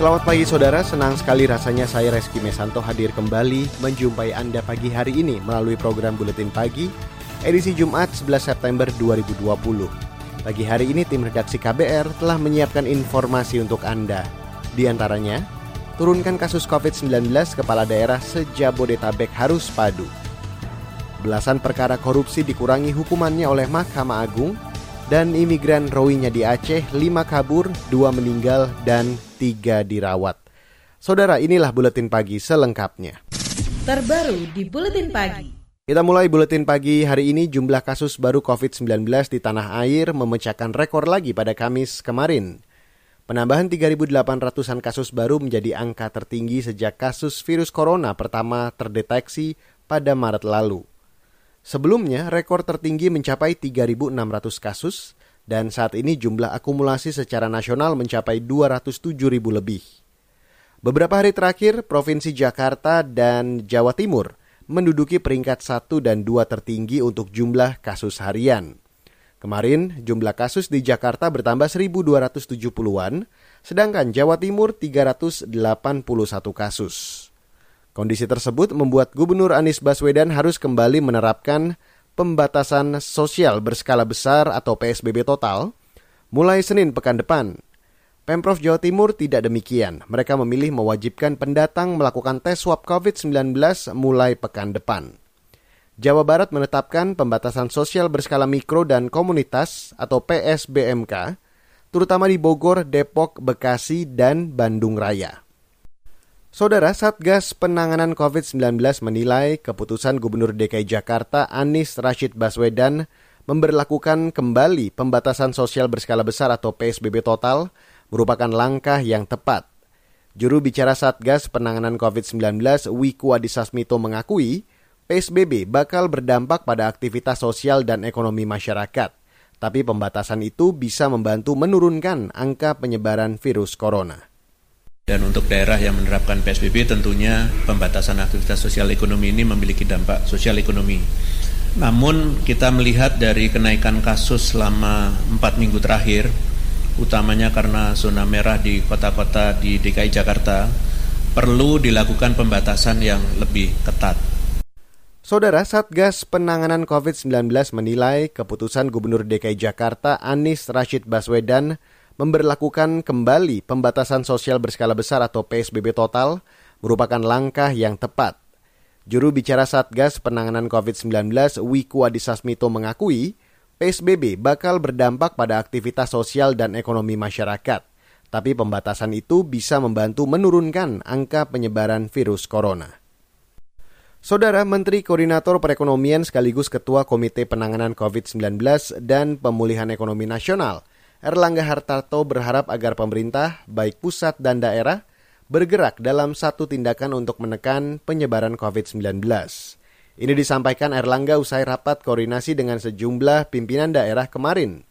Selamat pagi saudara, senang sekali rasanya saya Reski Mesanto hadir kembali menjumpai Anda pagi hari ini melalui program Buletin Pagi edisi Jumat 11 September 2020. Pagi hari ini tim redaksi KBR telah menyiapkan informasi untuk Anda. Di antaranya, turunkan kasus COVID-19 kepala daerah sejabodetabek harus padu. Belasan perkara korupsi dikurangi hukumannya oleh Mahkamah Agung dan imigran Rohingya di Aceh, lima kabur, dua meninggal, dan tiga dirawat. Saudara, inilah Buletin Pagi selengkapnya. Terbaru di Buletin Pagi. Kita mulai Buletin Pagi hari ini jumlah kasus baru COVID-19 di tanah air memecahkan rekor lagi pada Kamis kemarin. Penambahan 3.800-an kasus baru menjadi angka tertinggi sejak kasus virus corona pertama terdeteksi pada Maret lalu. Sebelumnya, rekor tertinggi mencapai 3.600 kasus dan saat ini jumlah akumulasi secara nasional mencapai 207.000 lebih. Beberapa hari terakhir, Provinsi Jakarta dan Jawa Timur menduduki peringkat 1 dan 2 tertinggi untuk jumlah kasus harian. Kemarin, jumlah kasus di Jakarta bertambah 1.270-an, sedangkan Jawa Timur 381 kasus. Kondisi tersebut membuat Gubernur Anies Baswedan harus kembali menerapkan pembatasan sosial berskala besar atau PSBB total mulai Senin pekan depan. Pemprov Jawa Timur tidak demikian. Mereka memilih mewajibkan pendatang melakukan tes swab COVID-19 mulai pekan depan. Jawa Barat menetapkan pembatasan sosial berskala mikro dan komunitas atau PSBMK, terutama di Bogor, Depok, Bekasi, dan Bandung Raya. Saudara Satgas Penanganan COVID-19 menilai keputusan Gubernur DKI Jakarta Anies Rashid Baswedan memberlakukan kembali pembatasan sosial berskala besar atau PSBB total merupakan langkah yang tepat. Juru bicara Satgas Penanganan COVID-19 Wiku Adisasmito mengakui PSBB bakal berdampak pada aktivitas sosial dan ekonomi masyarakat. Tapi pembatasan itu bisa membantu menurunkan angka penyebaran virus corona. Dan untuk daerah yang menerapkan PSBB tentunya pembatasan aktivitas sosial ekonomi ini memiliki dampak sosial ekonomi. Namun kita melihat dari kenaikan kasus selama empat minggu terakhir, utamanya karena zona merah di kota-kota di DKI Jakarta, perlu dilakukan pembatasan yang lebih ketat. Saudara Satgas Penanganan COVID-19 menilai keputusan Gubernur DKI Jakarta Anies Rashid Baswedan memberlakukan kembali pembatasan sosial berskala besar atau PSBB total merupakan langkah yang tepat. Juru bicara Satgas Penanganan COVID-19 Wiku Adisasmito mengakui PSBB bakal berdampak pada aktivitas sosial dan ekonomi masyarakat. Tapi pembatasan itu bisa membantu menurunkan angka penyebaran virus corona. Saudara Menteri Koordinator Perekonomian sekaligus Ketua Komite Penanganan COVID-19 dan Pemulihan Ekonomi Nasional, Erlangga Hartarto berharap agar pemerintah, baik pusat dan daerah, bergerak dalam satu tindakan untuk menekan penyebaran COVID-19. Ini disampaikan Erlangga usai rapat koordinasi dengan sejumlah pimpinan daerah kemarin.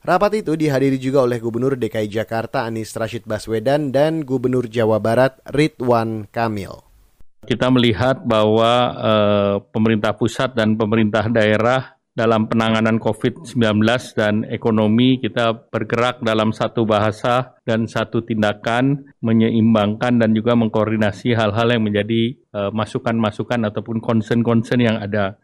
Rapat itu dihadiri juga oleh Gubernur DKI Jakarta Anies Rashid Baswedan dan Gubernur Jawa Barat Ridwan Kamil. Kita melihat bahwa eh, pemerintah pusat dan pemerintah daerah dalam penanganan COVID-19 dan ekonomi kita bergerak dalam satu bahasa dan satu tindakan menyeimbangkan dan juga mengkoordinasi hal-hal yang menjadi uh, masukan-masukan ataupun concern-concern yang ada.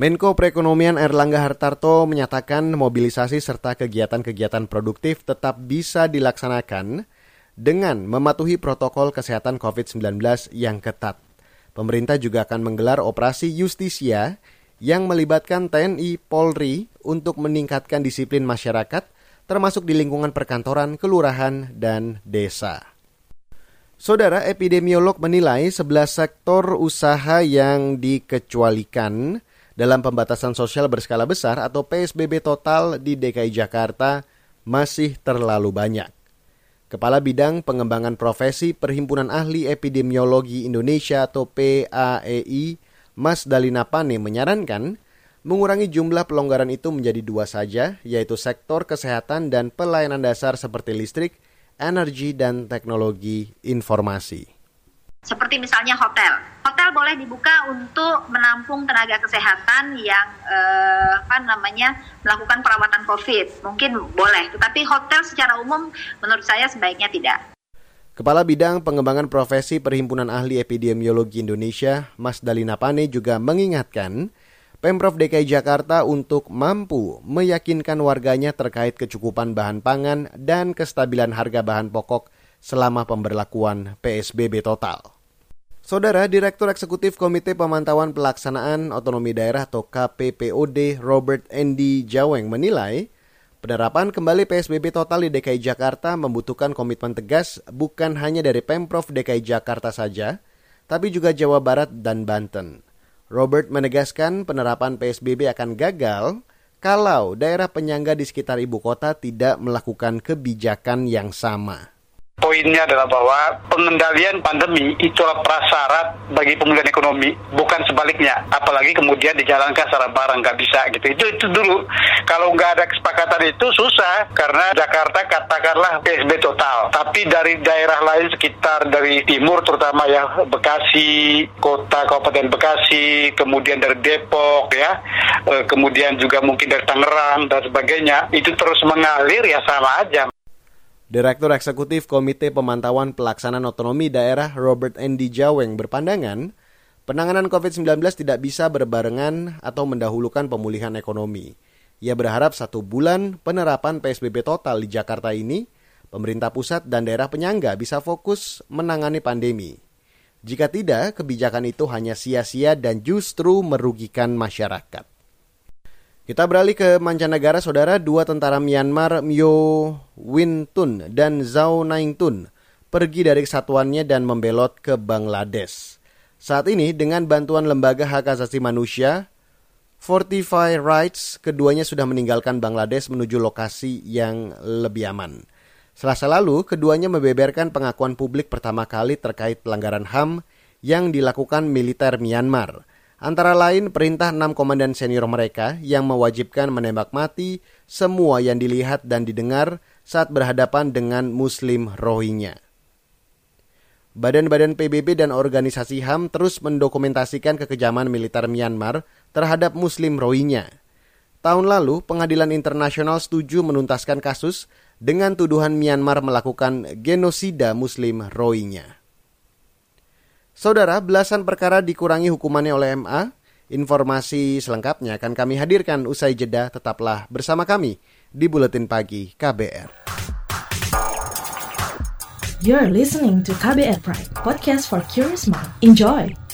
Menko Perekonomian Erlangga Hartarto menyatakan mobilisasi serta kegiatan-kegiatan produktif tetap bisa dilaksanakan dengan mematuhi protokol kesehatan COVID-19 yang ketat. Pemerintah juga akan menggelar operasi justisia yang melibatkan TNI, Polri untuk meningkatkan disiplin masyarakat, termasuk di lingkungan perkantoran, kelurahan, dan desa. Saudara epidemiolog menilai 11 sektor usaha yang dikecualikan dalam pembatasan sosial berskala besar atau PSBB total di DKI Jakarta masih terlalu banyak. Kepala Bidang Pengembangan Profesi Perhimpunan Ahli Epidemiologi Indonesia atau PAEI, Mas Dalina Pane menyarankan mengurangi jumlah pelonggaran itu menjadi dua saja, yaitu sektor kesehatan dan pelayanan dasar seperti listrik, energi, dan teknologi informasi. Seperti misalnya hotel. Hotel boleh dibuka untuk menampung tenaga kesehatan yang eh, apa namanya melakukan perawatan COVID. Mungkin boleh, tetapi hotel secara umum menurut saya sebaiknya tidak. Kepala Bidang Pengembangan Profesi Perhimpunan Ahli Epidemiologi Indonesia, Mas Dalina Pane juga mengingatkan Pemprov DKI Jakarta untuk mampu meyakinkan warganya terkait kecukupan bahan pangan dan kestabilan harga bahan pokok selama pemberlakuan PSBB total. Saudara Direktur Eksekutif Komite Pemantauan Pelaksanaan Otonomi Daerah atau KPPOD Robert Endi Jaweng menilai Penerapan kembali PSBB total di DKI Jakarta membutuhkan komitmen tegas bukan hanya dari Pemprov DKI Jakarta saja, tapi juga Jawa Barat dan Banten. Robert menegaskan penerapan PSBB akan gagal kalau daerah penyangga di sekitar ibu kota tidak melakukan kebijakan yang sama. Poinnya adalah bahwa pengendalian pandemi itulah prasyarat bagi pemulihan ekonomi, bukan sebaliknya. Apalagi kemudian dijalankan secara bareng nggak bisa gitu. Itu itu dulu. Kalau nggak ada kesepakatan itu susah karena Jakarta katakanlah PSB total. Tapi dari daerah lain sekitar dari timur terutama ya Bekasi, kota Kabupaten Bekasi, kemudian dari Depok ya, e, kemudian juga mungkin dari Tangerang dan sebagainya, itu terus mengalir ya sama aja. Direktur Eksekutif Komite Pemantauan Pelaksanaan Otonomi Daerah Robert Endi Jaweng berpandangan, penanganan COVID-19 tidak bisa berbarengan atau mendahulukan pemulihan ekonomi. Ia berharap satu bulan penerapan PSBB total di Jakarta ini, pemerintah pusat dan daerah penyangga bisa fokus menangani pandemi. Jika tidak, kebijakan itu hanya sia-sia dan justru merugikan masyarakat. Kita beralih ke mancanegara, saudara. Dua tentara Myanmar, Myo Win Tun dan Zhao Naing Tun, pergi dari kesatuannya dan membelot ke Bangladesh. Saat ini, dengan bantuan lembaga hak asasi manusia, Fortify Rights, keduanya sudah meninggalkan Bangladesh menuju lokasi yang lebih aman. Selasa lalu, keduanya membeberkan pengakuan publik pertama kali terkait pelanggaran HAM yang dilakukan militer Myanmar – Antara lain perintah enam komandan senior mereka yang mewajibkan menembak mati semua yang dilihat dan didengar saat berhadapan dengan Muslim Rohingya. Badan-badan PBB dan organisasi HAM terus mendokumentasikan kekejaman militer Myanmar terhadap Muslim Rohingya. Tahun lalu, pengadilan internasional setuju menuntaskan kasus dengan tuduhan Myanmar melakukan genosida Muslim Rohingya. Saudara, belasan perkara dikurangi hukumannya oleh MA. Informasi selengkapnya akan kami hadirkan usai jeda. Tetaplah bersama kami di Buletin Pagi KBR. You're listening to KBR Pride, podcast for curious mind. Enjoy!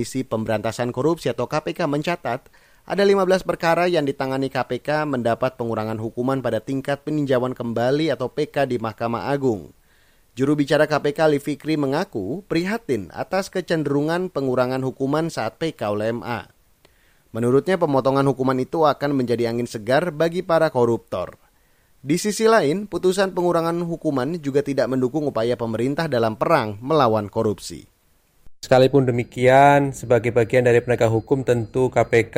Komisi Pemberantasan Korupsi atau KPK mencatat ada 15 perkara yang ditangani KPK mendapat pengurangan hukuman pada tingkat peninjauan kembali atau PK di Mahkamah Agung. Juru bicara KPK Ali Fikri mengaku prihatin atas kecenderungan pengurangan hukuman saat PK oleh MA. Menurutnya pemotongan hukuman itu akan menjadi angin segar bagi para koruptor. Di sisi lain, putusan pengurangan hukuman juga tidak mendukung upaya pemerintah dalam perang melawan korupsi. Sekalipun demikian, sebagai bagian dari penegak hukum tentu KPK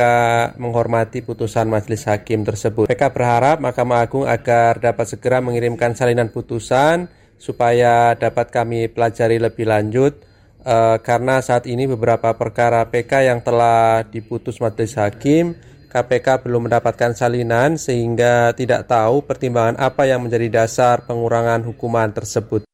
menghormati putusan majelis hakim tersebut. KPK berharap Mahkamah Agung agar dapat segera mengirimkan salinan putusan supaya dapat kami pelajari lebih lanjut eh, karena saat ini beberapa perkara PK yang telah diputus majelis hakim KPK belum mendapatkan salinan sehingga tidak tahu pertimbangan apa yang menjadi dasar pengurangan hukuman tersebut.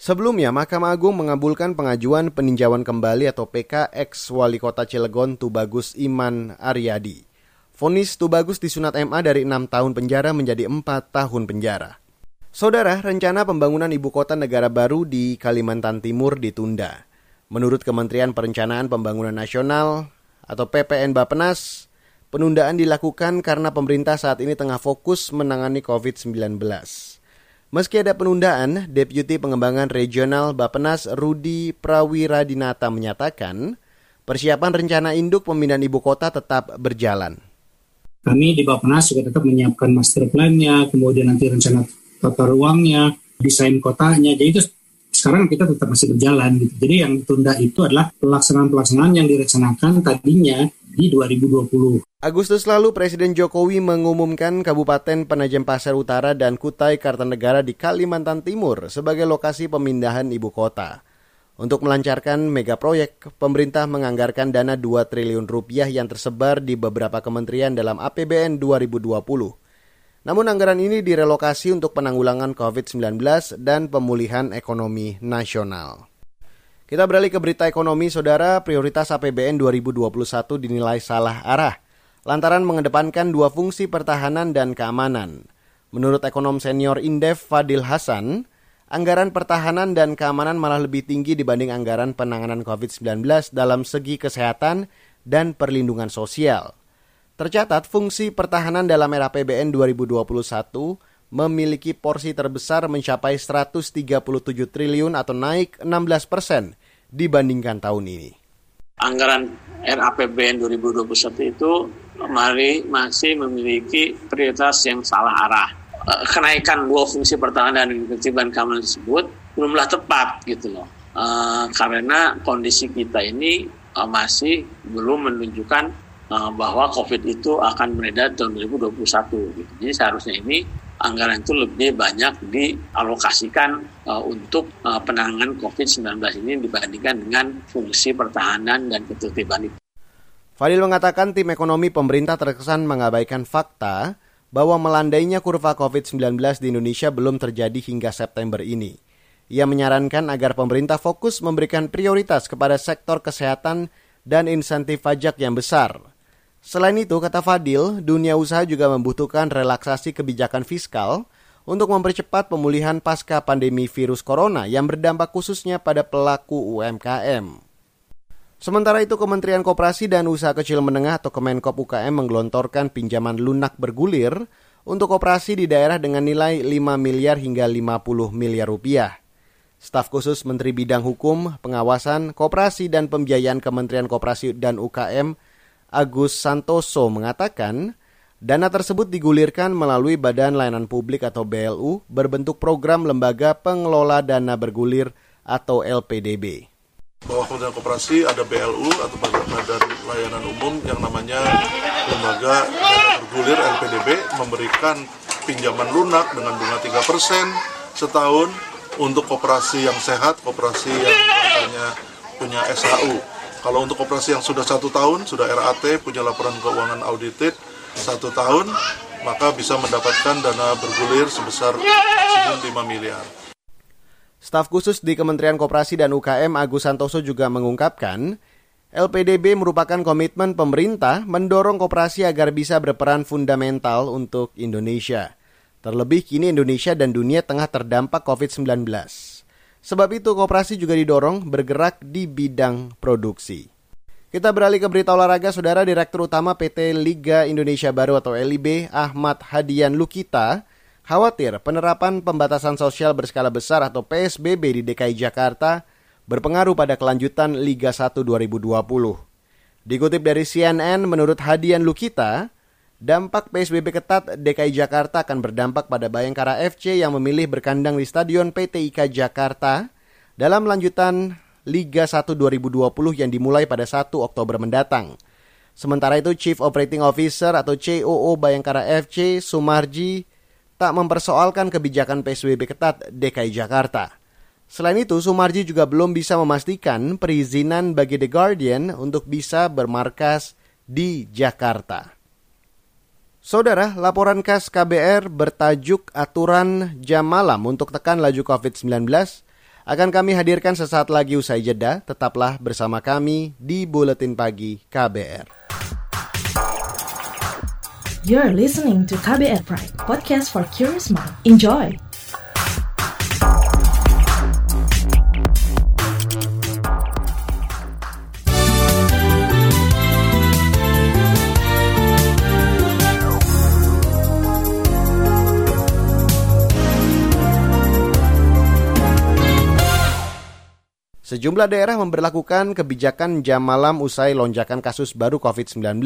Sebelumnya, Mahkamah Agung mengabulkan pengajuan peninjauan kembali atau PK ex Wali Kota Cilegon Tubagus Iman Aryadi. Fonis Tubagus disunat MA dari 6 tahun penjara menjadi 4 tahun penjara. Saudara, rencana pembangunan ibu kota negara baru di Kalimantan Timur ditunda. Menurut Kementerian Perencanaan Pembangunan Nasional atau PPN Bapenas, penundaan dilakukan karena pemerintah saat ini tengah fokus menangani COVID-19. Meski ada penundaan, Deputi Pengembangan Regional Bapenas Rudi Prawiradinata menyatakan persiapan rencana induk pemindahan ibu kota tetap berjalan. Kami di Bapenas juga tetap menyiapkan master plan-nya, kemudian nanti rencana tata ruangnya, desain kotanya. Jadi itu sekarang kita tetap masih berjalan gitu. Jadi yang ditunda itu adalah pelaksanaan-pelaksanaan yang direncanakan tadinya di 2020. Agustus lalu Presiden Jokowi mengumumkan Kabupaten Penajam Pasir Utara dan Kutai Kartanegara di Kalimantan Timur sebagai lokasi pemindahan ibu kota. Untuk melancarkan mega proyek, pemerintah menganggarkan dana 2 triliun rupiah yang tersebar di beberapa kementerian dalam APBN 2020. Namun anggaran ini direlokasi untuk penanggulangan COVID-19 dan pemulihan ekonomi nasional. Kita beralih ke berita ekonomi, saudara. Prioritas APBN 2021 dinilai salah arah lantaran mengedepankan dua fungsi pertahanan dan keamanan. Menurut ekonom senior Indef Fadil Hasan, anggaran pertahanan dan keamanan malah lebih tinggi dibanding anggaran penanganan COVID-19 dalam segi kesehatan dan perlindungan sosial. Tercatat fungsi pertahanan dalam era PBN 2021 memiliki porsi terbesar mencapai 137 triliun atau naik 16 persen dibandingkan tahun ini. Anggaran RAPBN 2021 itu mari masih memiliki prioritas yang salah arah. Eh, kenaikan dua fungsi pertahanan dan ketertiban keamanan tersebut belumlah tepat gitu loh. Uh, karena kondisi kita ini uh, masih belum menunjukkan uh, bahwa COVID itu akan beredar tahun 2021. Gitu. Jadi seharusnya ini anggaran itu lebih banyak dialokasikan uh, untuk uh, penanganan COVID-19 ini dibandingkan dengan fungsi pertahanan dan ketertiban itu. Fadil mengatakan tim ekonomi pemerintah terkesan mengabaikan fakta bahwa melandainya kurva COVID-19 di Indonesia belum terjadi hingga September ini. Ia menyarankan agar pemerintah fokus memberikan prioritas kepada sektor kesehatan dan insentif pajak yang besar. Selain itu, kata Fadil, dunia usaha juga membutuhkan relaksasi kebijakan fiskal untuk mempercepat pemulihan pasca pandemi virus corona yang berdampak khususnya pada pelaku UMKM. Sementara itu Kementerian Koperasi dan Usaha Kecil Menengah atau Kemenkop UKM menggelontorkan pinjaman lunak bergulir untuk operasi di daerah dengan nilai 5 miliar hingga 50 miliar rupiah. Staf khusus Menteri Bidang Hukum, Pengawasan, Koperasi dan Pembiayaan Kementerian Koperasi dan UKM Agus Santoso mengatakan, dana tersebut digulirkan melalui Badan Layanan Publik atau BLU berbentuk program Lembaga Pengelola Dana Bergulir atau LPDB bahwa Kementerian Koperasi ada BLU atau Badan Layanan Umum yang namanya Lembaga Dana Bergulir LPDB memberikan pinjaman lunak dengan bunga 3% setahun untuk koperasi yang sehat, koperasi yang katanya punya SHU. Kalau untuk koperasi yang sudah satu tahun, sudah RAT, punya laporan keuangan audited satu tahun, maka bisa mendapatkan dana bergulir sebesar maksimum 5 miliar. Staf khusus di Kementerian Koperasi dan UKM Agus Santoso juga mengungkapkan, LPDB merupakan komitmen pemerintah mendorong koperasi agar bisa berperan fundamental untuk Indonesia. Terlebih kini Indonesia dan dunia tengah terdampak COVID-19. Sebab itu koperasi juga didorong bergerak di bidang produksi. Kita beralih ke berita olahraga, Saudara Direktur Utama PT Liga Indonesia Baru atau LIB, Ahmad Hadian Lukita, khawatir penerapan pembatasan sosial berskala besar atau PSBB di DKI Jakarta berpengaruh pada kelanjutan Liga 1 2020. Dikutip dari CNN, menurut Hadian Lukita, dampak PSBB ketat DKI Jakarta akan berdampak pada Bayangkara FC yang memilih berkandang di Stadion PT IKA Jakarta dalam lanjutan Liga 1 2020 yang dimulai pada 1 Oktober mendatang. Sementara itu Chief Operating Officer atau COO Bayangkara FC Sumarji tak mempersoalkan kebijakan PSBB ketat DKI Jakarta. Selain itu, Sumarji juga belum bisa memastikan perizinan bagi The Guardian untuk bisa bermarkas di Jakarta. Saudara, laporan khas KBR bertajuk Aturan Jam Malam untuk tekan laju COVID-19 akan kami hadirkan sesaat lagi usai jeda. Tetaplah bersama kami di Buletin Pagi KBR. You're listening to KBR Pride, podcast for curious mind. Enjoy! Sejumlah daerah memperlakukan kebijakan jam malam usai lonjakan kasus baru COVID-19.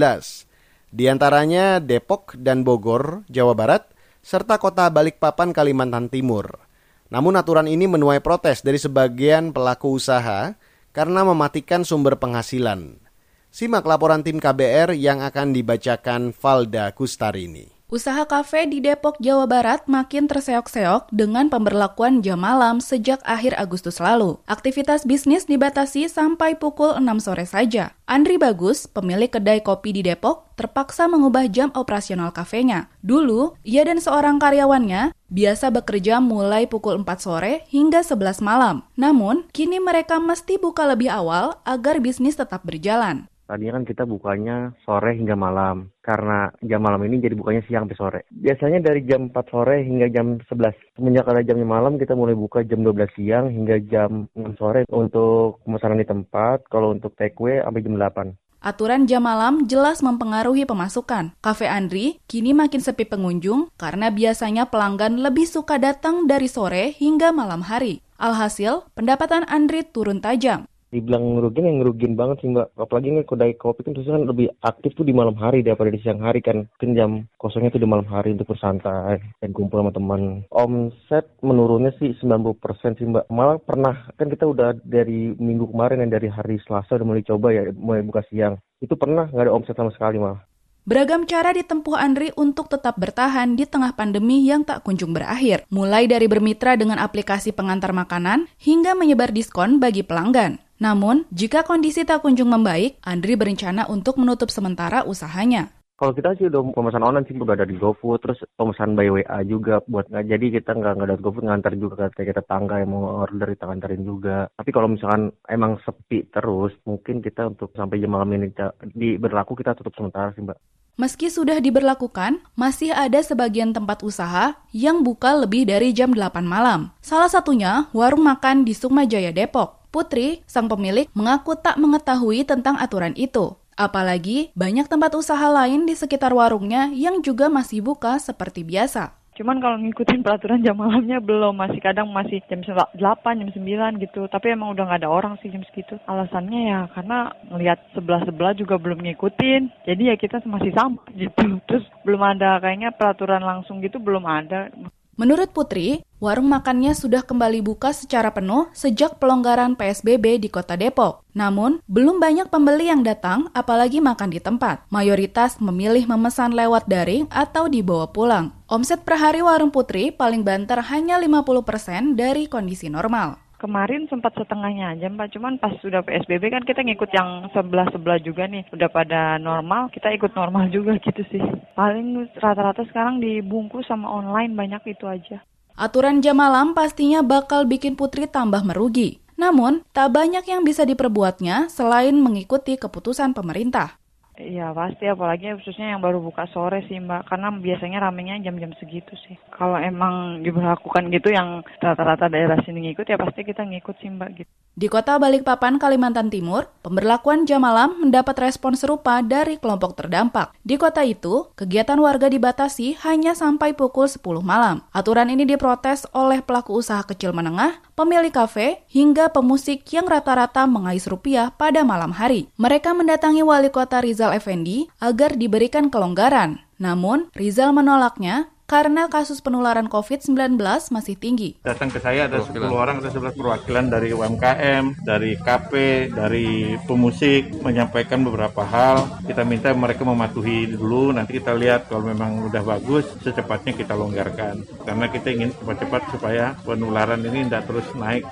Di antaranya Depok dan Bogor, Jawa Barat, serta kota Balikpapan, Kalimantan Timur. Namun aturan ini menuai protes dari sebagian pelaku usaha karena mematikan sumber penghasilan. Simak laporan tim KBR yang akan dibacakan Valda Kustarini. Usaha kafe di Depok, Jawa Barat makin terseok-seok dengan pemberlakuan jam malam sejak akhir Agustus lalu. Aktivitas bisnis dibatasi sampai pukul 6 sore saja. Andri Bagus, pemilik kedai kopi di Depok, terpaksa mengubah jam operasional kafenya. Dulu, ia dan seorang karyawannya biasa bekerja mulai pukul 4 sore hingga 11 malam. Namun, kini mereka mesti buka lebih awal agar bisnis tetap berjalan. Tadinya kan kita bukanya sore hingga malam. Karena jam malam ini jadi bukanya siang sampai sore. Biasanya dari jam 4 sore hingga jam 11. Semenjak ada jamnya malam kita mulai buka jam 12 siang hingga jam 6 sore untuk pemesanan di tempat. Kalau untuk take away sampai jam 8. Aturan jam malam jelas mempengaruhi pemasukan. Cafe Andri kini makin sepi pengunjung karena biasanya pelanggan lebih suka datang dari sore hingga malam hari. Alhasil, pendapatan Andri turun tajam dibilang ngerugin yang ngerugin banget sih mbak. Apalagi ini kedai kopi kan terus kan lebih aktif tuh di malam hari daripada di siang hari kan. Mungkin jam kosongnya tuh di malam hari untuk bersantai dan kumpul sama teman. Omset menurunnya sih 90% sih mbak. Malah pernah kan kita udah dari minggu kemarin yang dari hari Selasa udah mulai coba ya mulai buka siang. Itu pernah nggak ada omset sama sekali malah Beragam cara ditempuh Andri untuk tetap bertahan di tengah pandemi yang tak kunjung berakhir, mulai dari bermitra dengan aplikasi pengantar makanan hingga menyebar diskon bagi pelanggan. Namun, jika kondisi tak kunjung membaik, Andri berencana untuk menutup sementara usahanya. Kalau kita sih udah pemesan online sih udah ada di GoFood, terus pemesan by WA juga buat nggak jadi kita nggak nggak ada GoFood ngantar juga ke kita tetangga yang mau order kita nganterin juga. Tapi kalau misalkan emang sepi terus, mungkin kita untuk sampai jam malam ini di berlaku kita tutup sementara sih mbak. Meski sudah diberlakukan, masih ada sebagian tempat usaha yang buka lebih dari jam 8 malam. Salah satunya warung makan di Sukma Jaya Depok. Putri, sang pemilik, mengaku tak mengetahui tentang aturan itu. Apalagi banyak tempat usaha lain di sekitar warungnya yang juga masih buka seperti biasa. Cuman kalau ngikutin peraturan jam malamnya belum, masih kadang masih jam 8, jam 9 gitu. Tapi emang udah nggak ada orang sih jam segitu. Alasannya ya karena ngelihat sebelah-sebelah juga belum ngikutin. Jadi ya kita masih sama gitu. Terus belum ada kayaknya peraturan langsung gitu belum ada. Menurut Putri, warung makannya sudah kembali buka secara penuh sejak pelonggaran PSBB di kota Depok. Namun, belum banyak pembeli yang datang, apalagi makan di tempat. Mayoritas memilih memesan lewat daring atau dibawa pulang. Omset per hari warung Putri paling banter hanya 50% dari kondisi normal kemarin sempat setengahnya aja Mbak, cuman pas sudah PSBB kan kita ngikut yang sebelah-sebelah juga nih. Udah pada normal, kita ikut normal juga gitu sih. Paling rata-rata sekarang dibungkus sama online banyak itu aja. Aturan jam malam pastinya bakal bikin Putri tambah merugi. Namun, tak banyak yang bisa diperbuatnya selain mengikuti keputusan pemerintah. Iya pasti apalagi khususnya yang baru buka sore sih mbak karena biasanya ramenya jam-jam segitu sih. Kalau emang diberlakukan gitu yang rata-rata daerah sini ngikut ya pasti kita ngikut sih mbak gitu. Di kota Balikpapan, Kalimantan Timur, pemberlakuan jam malam mendapat respon serupa dari kelompok terdampak. Di kota itu, kegiatan warga dibatasi hanya sampai pukul 10 malam. Aturan ini diprotes oleh pelaku usaha kecil menengah, pemilik kafe, hingga pemusik yang rata-rata mengais rupiah pada malam hari. Mereka mendatangi wali kota Rizal Effendi agar diberikan kelonggaran. Namun, Rizal menolaknya karena kasus penularan COVID-19 masih tinggi. Datang ke saya ada 10 orang atau 11 perwakilan dari UMKM, dari KP, dari pemusik, menyampaikan beberapa hal. Kita minta mereka mematuhi dulu, nanti kita lihat kalau memang udah bagus, secepatnya kita longgarkan. Karena kita ingin cepat-cepat supaya penularan ini tidak terus naik.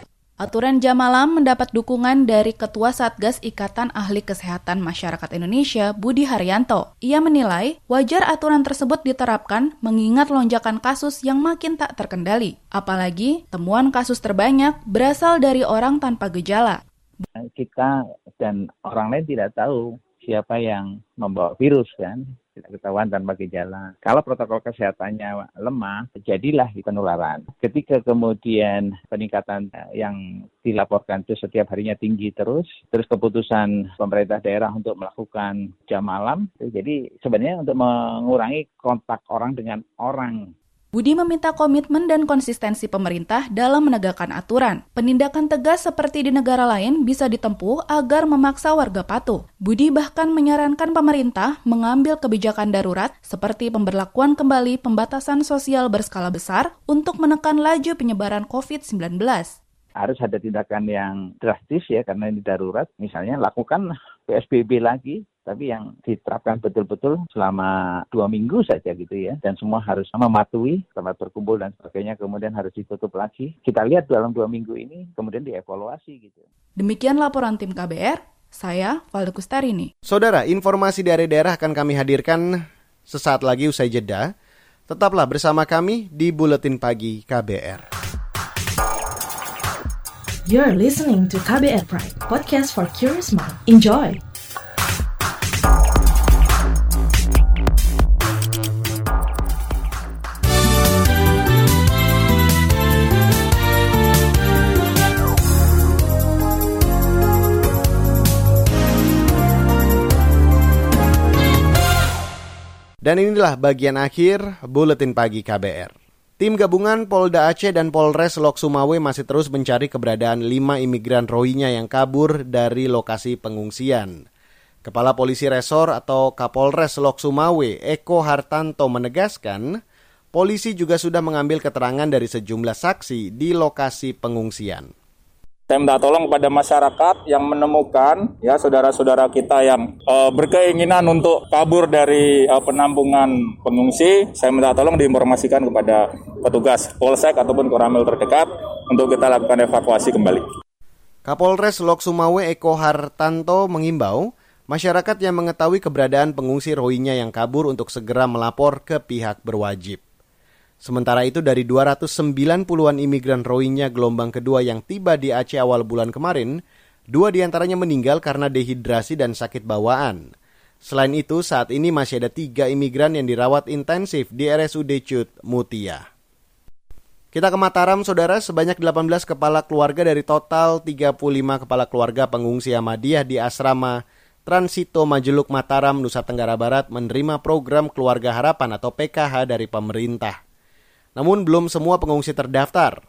Aturan jam malam mendapat dukungan dari Ketua Satgas Ikatan Ahli Kesehatan Masyarakat Indonesia, Budi Haryanto. Ia menilai wajar aturan tersebut diterapkan mengingat lonjakan kasus yang makin tak terkendali. Apalagi temuan kasus terbanyak berasal dari orang tanpa gejala. Kita dan orang lain tidak tahu siapa yang membawa virus kan tidak ketahuan tanpa gejala. Kalau protokol kesehatannya lemah, jadilah penularan. Ketika kemudian peningkatan yang dilaporkan itu setiap harinya tinggi terus, terus keputusan pemerintah daerah untuk melakukan jam malam, jadi sebenarnya untuk mengurangi kontak orang dengan orang Budi meminta komitmen dan konsistensi pemerintah dalam menegakkan aturan. Penindakan tegas seperti di negara lain bisa ditempuh agar memaksa warga patuh. Budi bahkan menyarankan pemerintah mengambil kebijakan darurat seperti pemberlakuan kembali pembatasan sosial berskala besar untuk menekan laju penyebaran COVID-19 harus ada tindakan yang drastis ya karena ini darurat. Misalnya lakukan PSBB lagi, tapi yang diterapkan betul-betul selama dua minggu saja gitu ya. Dan semua harus mematuhi tempat berkumpul dan sebagainya kemudian harus ditutup lagi. Kita lihat dalam dua minggu ini kemudian dievaluasi gitu. Demikian laporan tim KBR saya Valdo Kustarini saudara informasi dari daerah akan kami hadirkan sesaat lagi usai jeda. Tetaplah bersama kami di buletin pagi KBR. You're listening to KBR Pride, podcast for curious mind. Enjoy! Dan inilah bagian akhir Buletin Pagi KBR. Tim gabungan Polda Aceh dan Polres Lok Sumawe masih terus mencari keberadaan lima imigran Rohingya yang kabur dari lokasi pengungsian. Kepala Polisi Resor atau Kapolres Lok Sumawe, Eko Hartanto menegaskan, polisi juga sudah mengambil keterangan dari sejumlah saksi di lokasi pengungsian. Saya minta tolong kepada masyarakat yang menemukan ya saudara-saudara kita yang uh, berkeinginan untuk kabur dari uh, penampungan pengungsi, saya minta tolong diinformasikan kepada petugas Polsek ataupun Koramil terdekat untuk kita lakukan evakuasi kembali. Kapolres Lok Sumawe Eko Hartanto mengimbau masyarakat yang mengetahui keberadaan pengungsi Rohingya yang kabur untuk segera melapor ke pihak berwajib. Sementara itu dari 290-an imigran Rohingya gelombang kedua yang tiba di Aceh awal bulan kemarin, dua di antaranya meninggal karena dehidrasi dan sakit bawaan. Selain itu, saat ini masih ada tiga imigran yang dirawat intensif di RSUD Cut Mutia. Kita ke Mataram, saudara, sebanyak 18 kepala keluarga dari total 35 kepala keluarga pengungsi Ahmadiyah di asrama Transito Majeluk Mataram, Nusa Tenggara Barat menerima program Keluarga Harapan atau PKH dari pemerintah. Namun belum semua pengungsi terdaftar.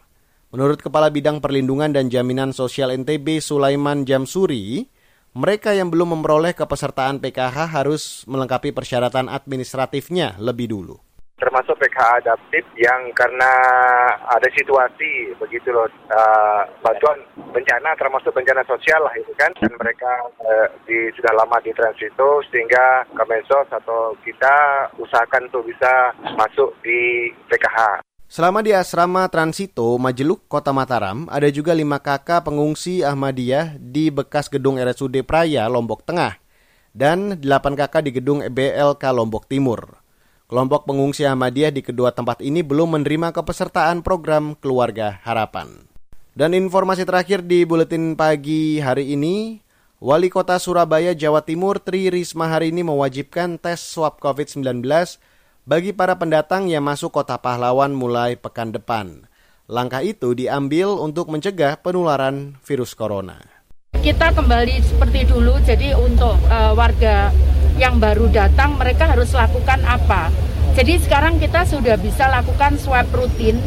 Menurut Kepala Bidang Perlindungan dan Jaminan Sosial NTB Sulaiman Jamsuri, mereka yang belum memperoleh kepesertaan PKH harus melengkapi persyaratan administratifnya lebih dulu termasuk PKH adaptif yang karena ada situasi begitu loh uh, bantuan bencana termasuk bencana sosial lah itu kan dan mereka uh, di sudah lama di transito sehingga Kemensos atau kita usahakan untuk bisa masuk di PKH. Selama di asrama Transito, Majeluk, Kota Mataram, ada juga lima kakak pengungsi Ahmadiyah di bekas gedung RSUD Praya, Lombok Tengah, dan delapan kakak di gedung EBLK Lombok Timur. Kelompok pengungsi Ahmadiyah di kedua tempat ini belum menerima kepesertaan program Keluarga Harapan. Dan informasi terakhir di buletin pagi hari ini, Wali Kota Surabaya, Jawa Timur, Tri Risma hari ini mewajibkan tes swab COVID-19 bagi para pendatang yang masuk kota pahlawan mulai pekan depan. Langkah itu diambil untuk mencegah penularan virus corona. Kita kembali seperti dulu, jadi untuk uh, warga yang baru datang mereka harus lakukan apa. Jadi sekarang kita sudah bisa lakukan swab rutin,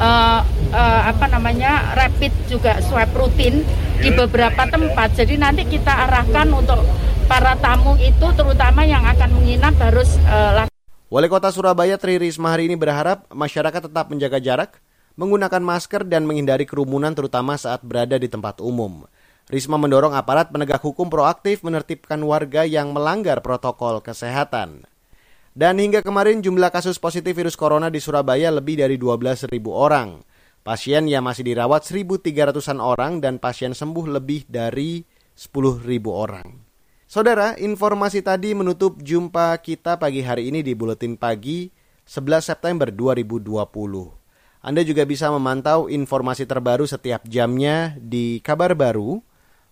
uh, uh, apa namanya rapid juga swab rutin di beberapa tempat. Jadi nanti kita arahkan untuk para tamu itu terutama yang akan menginap harus uh, Wali Kota Surabaya Tri Risma hari ini berharap masyarakat tetap menjaga jarak, menggunakan masker dan menghindari kerumunan terutama saat berada di tempat umum. Risma mendorong aparat penegak hukum proaktif menertibkan warga yang melanggar protokol kesehatan. Dan hingga kemarin jumlah kasus positif virus corona di Surabaya lebih dari 12.000 orang. Pasien yang masih dirawat 1.300-an orang dan pasien sembuh lebih dari 10.000 orang. Saudara, informasi tadi menutup jumpa kita pagi hari ini di Buletin Pagi 11 September 2020. Anda juga bisa memantau informasi terbaru setiap jamnya di Kabar Baru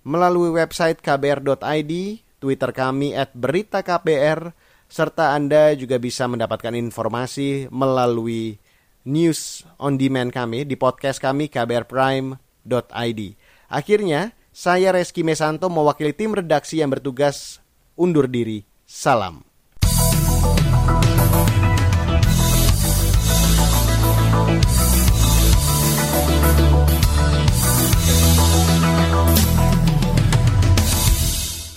melalui website kbr.id, Twitter kami at berita KBR, serta Anda juga bisa mendapatkan informasi melalui news on demand kami di podcast kami kbrprime.id. Akhirnya, saya Reski Mesanto mewakili tim redaksi yang bertugas undur diri. Salam.